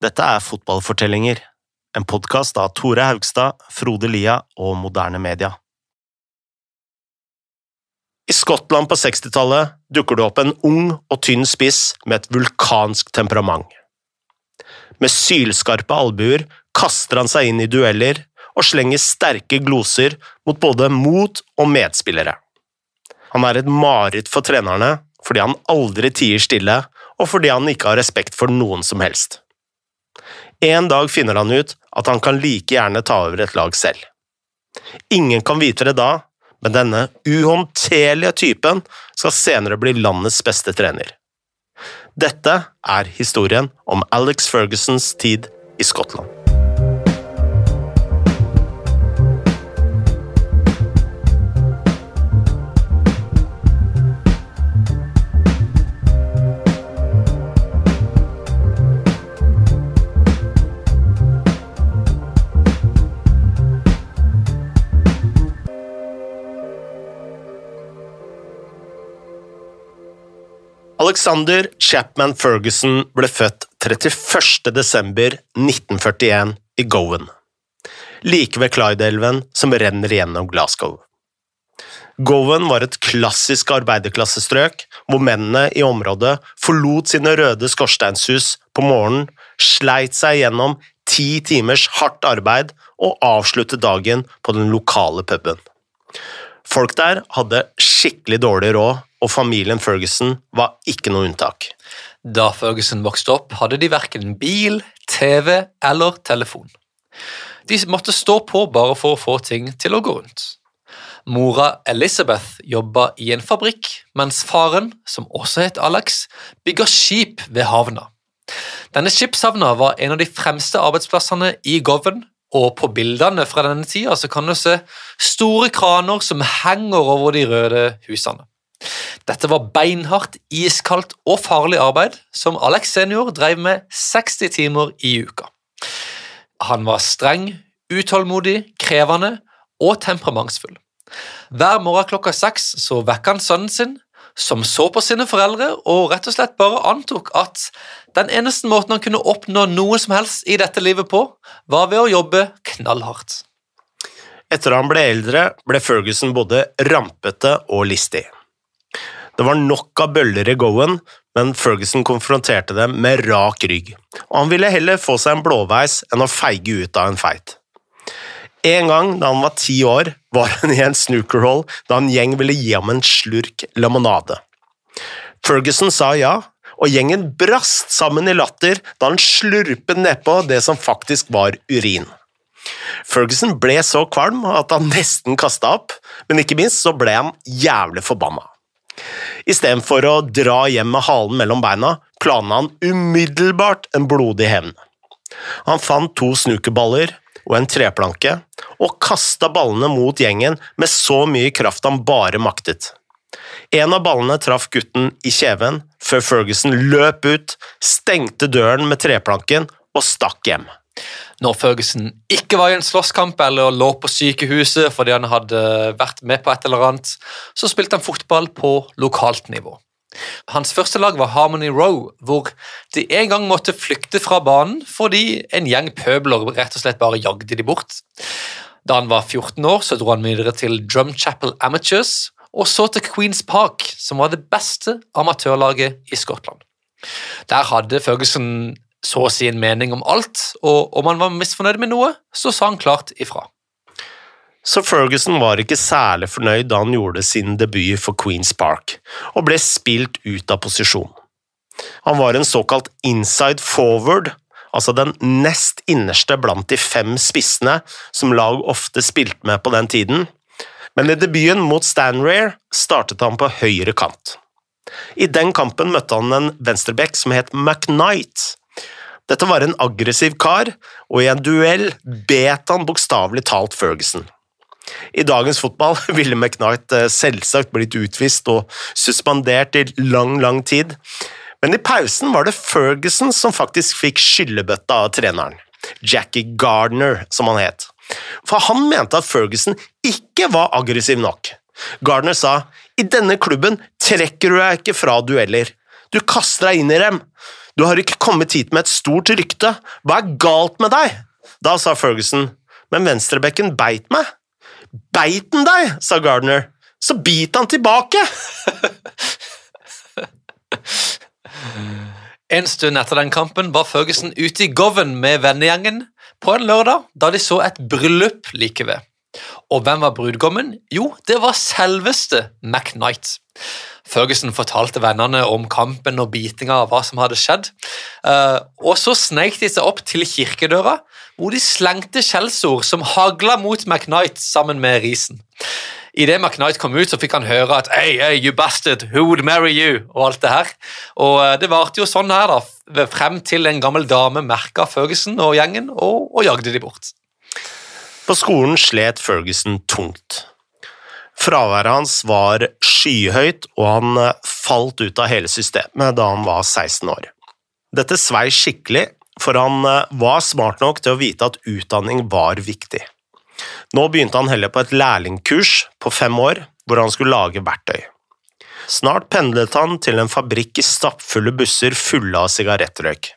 Dette er Fotballfortellinger, en podkast av Tore Haugstad, Frode Lia og Moderne Media. I Skottland på 60-tallet dukker det opp en ung og tynn spiss med et vulkansk temperament. Med sylskarpe albuer kaster han seg inn i dueller og slenger sterke gloser mot både mot- og medspillere. Han er et mareritt for trenerne fordi han aldri tier stille, og fordi han ikke har respekt for noen som helst. En dag finner han ut at han kan like gjerne ta over et lag selv. Ingen kan vite det da, men denne uhåndterlige typen skal senere bli landets beste trener. Dette er historien om Alex Fergusons tid i Skottland. Alexander Chapman Ferguson ble født 31. desember 1941 i Gowan, like ved Clyde-elven som renner gjennom Glasgow. Gowan var et klassisk arbeiderklassestrøk, hvor mennene i området forlot sine røde skorsteinshus på morgenen, sleit seg gjennom ti timers hardt arbeid og avsluttet dagen på den lokale puben. Folk der hadde skikkelig dårlig råd og familien Ferguson var ikke noe unntak. Da Ferguson vokste opp, hadde de verken bil, TV eller telefon. De måtte stå på bare for å få ting til å gå rundt. Mora Elizabeth jobba i en fabrikk, mens faren, som også het Alex, bygga skip ved havna. Denne skipshavna var en av de fremste arbeidsplassene i Govan, og på bildene fra denne tida kan du se store kraner som henger over de røde husene. Dette var beinhardt, iskaldt og farlig arbeid som Alex senior drev med 60 timer i uka. Han var streng, utålmodig, krevende og temperamentsfull. Hver morgen klokka seks så vekka han sønnen sin, som så på sine foreldre og rett og slett bare antok at den eneste måten han kunne oppnå noe som helst i dette livet på, var ved å jobbe knallhardt. Etter han ble eldre, ble Ferguson både rampete og listig. Det var nok av bøller i go-en, men Ferguson konfronterte dem med rak rygg, og han ville heller få seg en blåveis enn å feige ut av en fight. En gang da han var ti år, var han i en snookerhall da en gjeng ville gi ham en slurk lemonade. Ferguson sa ja, og gjengen brast sammen i latter da han slurpet nedpå det som faktisk var urin. Ferguson ble så kvalm at han nesten kasta opp, men ikke minst så ble han jævlig forbanna. Istedenfor å dra hjem med halen mellom beina, planla han umiddelbart en blodig hevn. Han fant to snookerballer og en treplanke, og kasta ballene mot gjengen med så mye kraft han bare maktet. En av ballene traff gutten i kjeven, før Ferguson løp ut, stengte døren med treplanken og stakk hjem. Når Ferguson ikke var i en slåsskamp eller lå på sykehuset fordi han hadde vært med på et eller annet, så spilte han fotball på lokalt nivå. Hans første lag var Harmony Row, hvor de en gang måtte flykte fra banen fordi en gjeng pøbler rett og slett bare jagde de bort. Da han var 14 år, så dro han videre til Drumchapel Amateurs, og så til Queens Park, som var det beste amatørlaget i Skottland. Der hadde Ferguson så å si en mening om alt, og om han var misfornøyd med noe, så sa han klart ifra. Så Ferguson var ikke særlig fornøyd da han gjorde sin debut for Queens Park, og ble spilt ut av posisjon. Han var en såkalt inside forward, altså den nest innerste blant de fem spissene som lag ofte spilte med på den tiden, men i debuten mot Stanrear startet han på høyre kant. I den kampen møtte han en venstreback som het McKnight, dette var en aggressiv kar, og i en duell bet han bokstavelig talt Ferguson. I dagens fotball ville McKnight eh, selvsagt blitt utvist og suspendert i lang, lang tid, men i pausen var det Ferguson som faktisk fikk skyllebøtta av treneren, Jackie Gardner, som han het. For han mente at Ferguson ikke var aggressiv nok. Gardner sa i denne klubben trekker du deg ikke fra dueller, du kaster deg inn i dem, Du har ikke kommet hit med et stort rykte. Hva er galt med deg? Da sa Ferguson, men venstrebekken beit meg. Beit den deg? sa Gardner. Så bit han tilbake! En stund etter den kampen var Ferguson ute i Goven med vennegjengen på en lørdag, da de så et bryllup like ved. Og hvem var brudgommen? Jo, det var selveste McKnight. Ferguson fortalte vennene om kampen og bitinga av hva som hadde skjedd. Eh, og så sneik de seg opp til kirkedøra, hvor de slengte skjellsord som hagla mot McKnight sammen med risen. Idet McKnight kom ut, så fikk han høre at «Hey, hey, you bastard, who would marry you?» og alt det her. Og eh, Det varte jo sånn her da, frem til en gammel dame merka Ferguson og gjengen og, og jagde de bort. På skolen slet Ferguson tungt. Fraværet hans var skyhøyt, og han eh, falt ut av hele systemet da han var 16 år. Dette svei skikkelig, for han eh, var smart nok til å vite at utdanning var viktig. Nå begynte han heller på et lærlingkurs på fem år, hvor han skulle lage verktøy. Snart pendlet han til en fabrikk i stappfulle busser fulle av sigarettrøyk.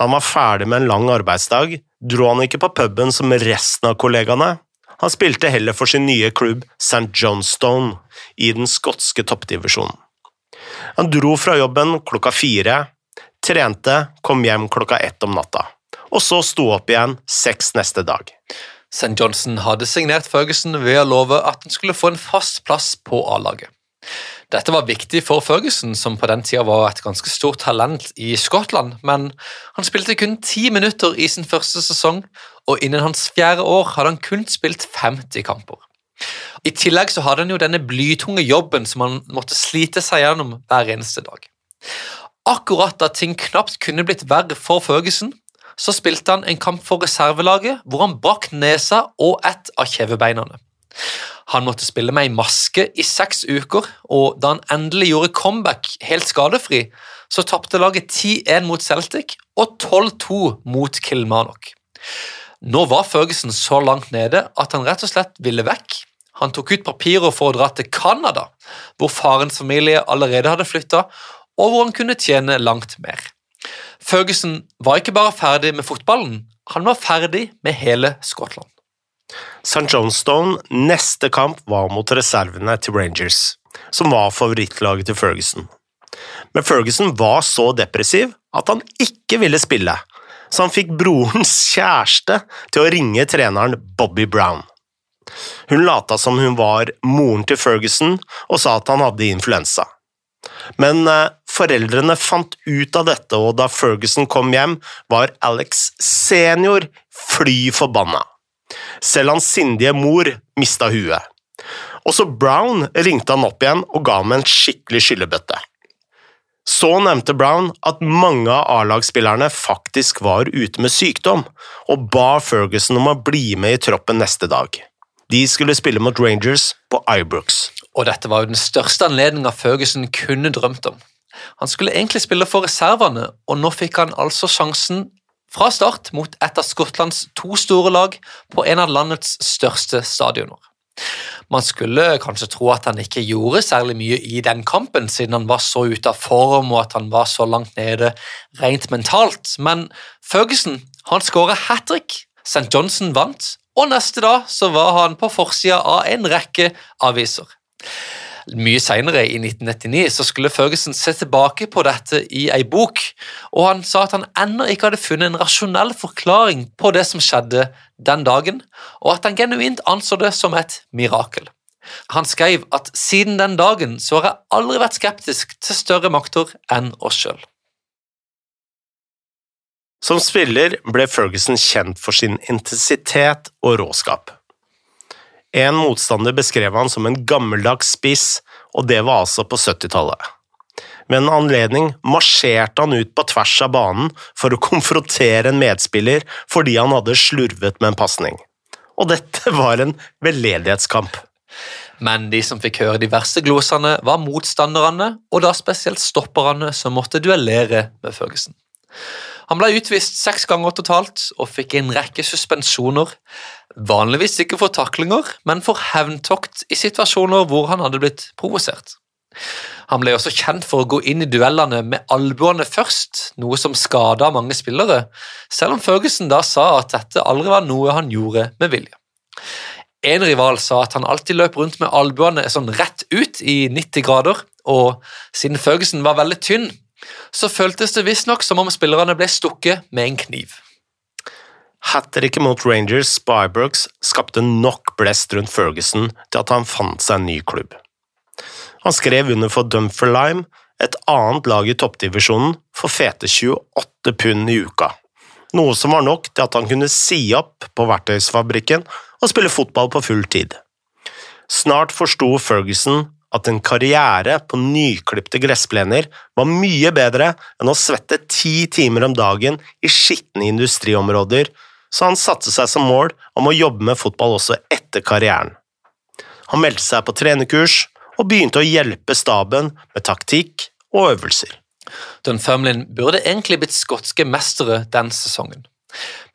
Da han var ferdig med en lang arbeidsdag, dro han ikke på puben som resten av kollegaene. Han spilte heller for sin nye klubb St. Johnstone i den skotske toppdivisjonen. Han dro fra jobben klokka fire, trente, kom hjem klokka ett om natta, og så sto opp igjen seks neste dag. St. Johnson hadde signert Ferguson ved å love at han skulle få en fast plass på A-laget. Dette var viktig for Ferguson, som på den tida var et ganske stort talent i Skottland, men han spilte kun ti minutter i sin første sesong, og innen hans fjerde år hadde han kun spilt 50 kamper. I tillegg så hadde han jo denne blytunge jobben som han måtte slite seg gjennom hver eneste dag. Akkurat da ting knapt kunne blitt verre for Ferguson, så spilte han en kamp for reservelaget hvor han brakk nesa og ett av kjevebeinene. Han måtte spille med ei maske i seks uker, og da han endelig gjorde comeback helt skadefri, så tapte laget 10-1 mot Celtic og 12-2 mot Kilmarnock. Nå var Ferguson så langt nede at han rett og slett ville vekk. Han tok ut papirer for å dra til Canada, hvor farens familie allerede hadde flytta, og hvor han kunne tjene langt mer. Ferguson var ikke bare ferdig med fotballen, han var ferdig med hele Skottland. St. Johnstone neste kamp var mot reservene til Rangers, som var favorittlaget til Ferguson. Men Ferguson var så depressiv at han ikke ville spille, så han fikk brorens kjæreste til å ringe treneren Bobby Brown. Hun lata som hun var moren til Ferguson og sa at han hadde influensa. Men eh, foreldrene fant ut av dette, og da Ferguson kom hjem, var Alex senior fly forbanna. Selv hans sindige mor mista huet. Også Brown ringte han opp igjen og ga ham en skikkelig skyllebøtte. Så nevnte Brown at mange av A-lagsspillerne faktisk var ute med sykdom, og ba Ferguson om å bli med i troppen neste dag. De skulle spille mot Rangers på Ibrooks. Og dette var jo den største anledninga Ferguson kunne drømt om. Han skulle egentlig spille for reservene, og nå fikk han altså sjansen fra start mot et av Skottlands to store lag på en av landets største stadioner. Man skulle kanskje tro at han ikke gjorde særlig mye i den kampen, siden han var så ute av form og at han var så langt nede rent mentalt, men Ferguson han skåra hat trick. St. Johnson vant, og neste dag så var han på forsida av en rekke aviser. Mye senere, i 1999, så skulle Ferguson se tilbake på dette i ei bok, og han sa at han ennå ikke hadde funnet en rasjonell forklaring på det som skjedde den dagen, og at han genuint anså det som et mirakel. Han skrev at siden den dagen så har jeg aldri vært skeptisk til større makter enn oss sjøl. Som spiller ble Ferguson kjent for sin intensitet og råskap. En motstander beskrev han som en gammeldags spiss, og det var altså på 70-tallet. Ved en anledning marsjerte han ut på tvers av banen for å konfrontere en medspiller fordi han hadde slurvet med en pasning. Og dette var en veldedighetskamp. Men de som fikk høre de verste glosene, var motstanderne, og da spesielt stopperne som måtte duellere med Førgesen. Han ble utvist seks ganger totalt og fikk en rekke suspensjoner. Vanligvis ikke for taklinger, men for hevntokt i situasjoner hvor han hadde blitt provosert. Han ble også kjent for å gå inn i duellene med albuene først, noe som skada mange spillere, selv om Ferguson da sa at dette aldri var noe han gjorde med vilje. En rival sa at han alltid løp rundt med albuene sånn rett ut i 90 grader, og siden Ferguson var veldig tynn, så føltes det visstnok som om spillerne ble stukket med en kniv. Hat tricket mot Rangers Spybrooks skapte nok blest rundt Ferguson til at han fant seg en ny klubb. Han skrev under for Dumferlime, et annet lag i toppdivisjonen, for fete 28 pund i uka, noe som var nok til at han kunne si opp på verktøysfabrikken og spille fotball på full tid. Snart forsto Ferguson at en karriere på nyklipte gressplener var mye bedre enn å svette ti timer om dagen i skitne industriområder, så han satte seg som mål om å jobbe med fotball også etter karrieren. Han meldte seg på trenerkurs og begynte å hjelpe staben med taktikk og øvelser. Dunfermline burde egentlig blitt skotske mestere den sesongen,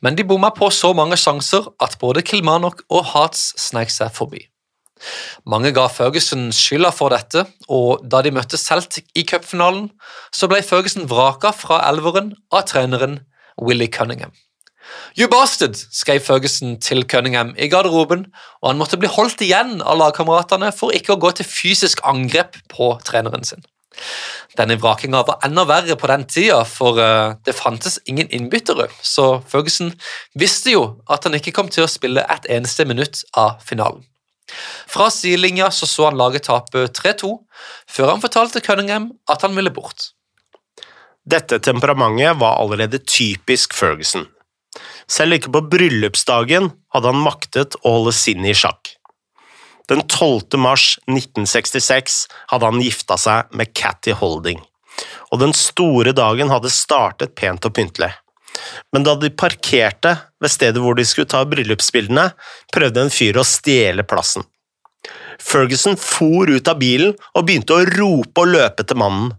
men de bomma på så mange sjanser at både Kilmarnock og Hearts sneik seg forbi. Mange ga Ferguson skylda for dette, og da de møtte Celtic i cupfinalen, så ble Ferguson vraka fra elveren av treneren Willy Cunningham. You bastard, skrev Ferguson til Cunningham i garderoben, og han måtte bli holdt igjen av lagkameratene for ikke å gå til fysisk angrep på treneren sin. Denne vrakinga var enda verre på den tida, for eh, det fantes ingen innbyttere, så Ferguson visste jo at han ikke kom til å spille et eneste minutt av finalen. Fra sidelinja så, så han laget tape 3-2, før han fortalte Cunningham at han ville bort. Dette temperamentet var allerede typisk Ferguson. Selv ikke på bryllupsdagen hadde han maktet å holde sinnet i sjakk. Den 12. mars 1966 hadde han gifta seg med Catty Holding, og den store dagen hadde startet pent og pyntelig. Men da de parkerte ved stedet hvor de skulle ta bryllupsbildene, prøvde en fyr å stjele plassen. Ferguson for ut av bilen og begynte å rope og løpe til mannen.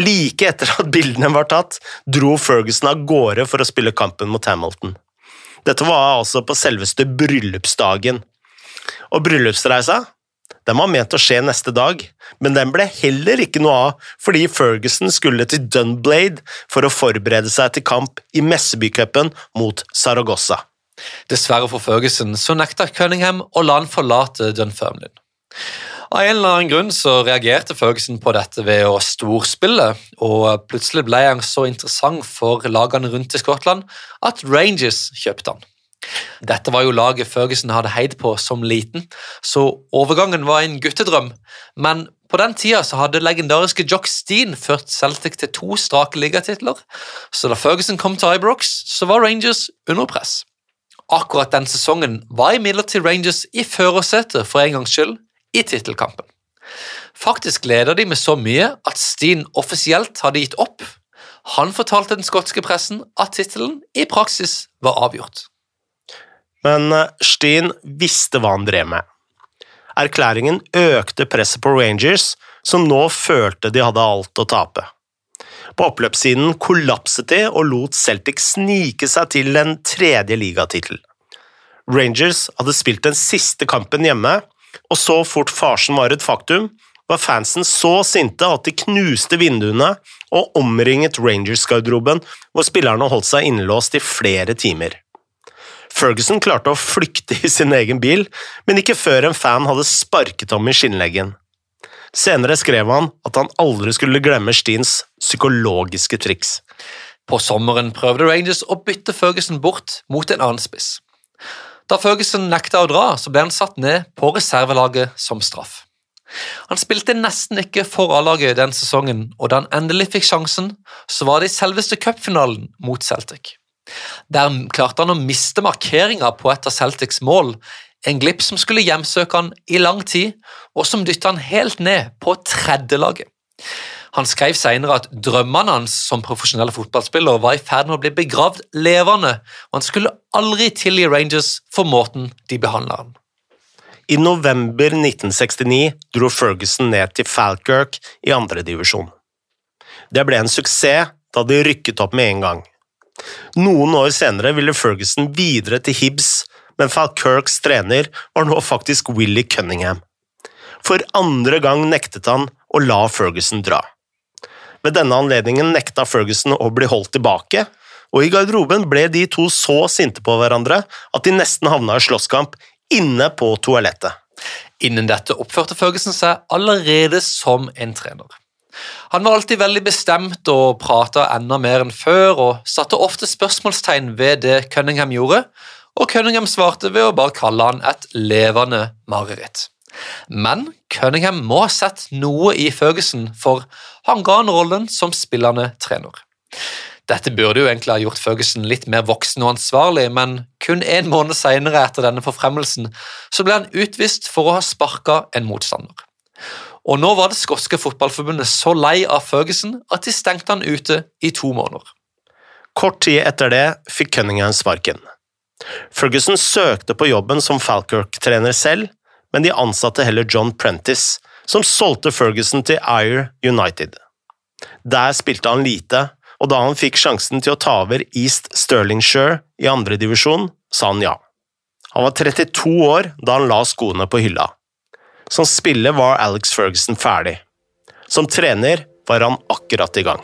Like etter at bildene var tatt, dro Ferguson av gårde for å spille kampen mot Hamilton. Dette var altså på selveste bryllupsdagen. Og bryllupsreisa den var ment å skje neste dag, men den ble heller ikke noe av fordi Ferguson skulle til Dunblade for å forberede seg til kamp i Messebycupen mot Saragossa. Dessverre for Ferguson så nekta Cunningham å la han forlate Dunfermline. Av en eller annen grunn så reagerte Ferguson på dette ved å storspille, og plutselig ble han så interessant for lagene rundt i Skottland at Rangers kjøpte han. Dette var jo laget Ferguson hadde heid på som liten, så overgangen var en guttedrøm. Men på den tida så hadde legendariske Jock Steen ført Celtic til to strake ligatitler, så da Ferguson kom til Ibrox, så var Rangers under press. Akkurat den sesongen var imidlertid Rangers i førersetet for en gangs skyld i tittelkampen. Faktisk leder de med så mye at Steen offisielt hadde gitt opp. Han fortalte den skotske pressen at tittelen i praksis var avgjort. Men eh, Steen visste hva han drev med. Erklæringen økte presset på Rangers, som nå følte de hadde alt å tape. På oppløpssiden kollapset de og lot Celtic snike seg til en tredje ligatittel. Rangers hadde spilt den siste kampen hjemme, og så fort farsen var et faktum, var fansen så sinte at de knuste vinduene og omringet Rangers-garderoben, hvor spillerne holdt seg innelåst i flere timer. Ferguson klarte å flykte i sin egen bil, men ikke før en fan hadde sparket ham i skinnleggen. Senere skrev han at han aldri skulle glemme Steens psykologiske triks. På sommeren prøvde Rangers å bytte Ferguson bort mot en annen spiss. Da Ferguson nekta å dra, så ble han satt ned på reservelaget som straff. Han spilte nesten ikke for A-laget den sesongen, og da han endelig fikk sjansen, så var det i selveste cupfinalen mot Celtic. Der klarte han å miste markeringa på et av Celtics mål, en glipp som skulle hjemsøke han i lang tid, og som dytta han helt ned på tredjelaget. Han skrev senere at drømmene hans som profesjonelle fotballspiller var i ferd med å bli begravd levende, og han skulle aldri tilgi Rangers for måten de behandla ham. I november 1969 dro Ferguson ned til Falkirk i andredivisjon. Det ble en suksess da de rykket opp med en gang. Noen år senere ville Ferguson videre til Hibs, men Falkirks trener var nå faktisk Willy Cunningham. For andre gang nektet han å la Ferguson dra. Ved denne anledningen nekta Ferguson å bli holdt tilbake, og i garderoben ble de to så sinte på hverandre at de nesten havna i slåsskamp inne på toalettet. Innen dette oppførte Ferguson seg allerede som en trener. Han var alltid veldig bestemt og prata enda mer enn før, og satte ofte spørsmålstegn ved det Cunningham gjorde, og Cunningham svarte ved å bare kalle han et levende mareritt. Men Cunningham må ha sett noe i Føgesen, for han ga han rollen som spillende trener. Dette burde jo egentlig ha gjort Føgesen litt mer voksen og ansvarlig, men kun en måned senere etter denne forfremmelsen så ble han utvist for å ha sparka en motstander. Og nå var det skotske fotballforbundet så lei av Føgesen at de stengte han ute i to måneder. Kort tid etter det fikk Cunningham sparken. Ferguson søkte på jobben som Falkirk-trener selv, men de ansatte heller John Prentice, som solgte Ferguson til Ayer United. Der spilte han lite, og da han fikk sjansen til å ta over East Stirlingshire i andredivisjon, sa han ja. Han var 32 år da han la skoene på hylla. Som spiller var Alex Ferguson ferdig. Som trener var han akkurat i gang.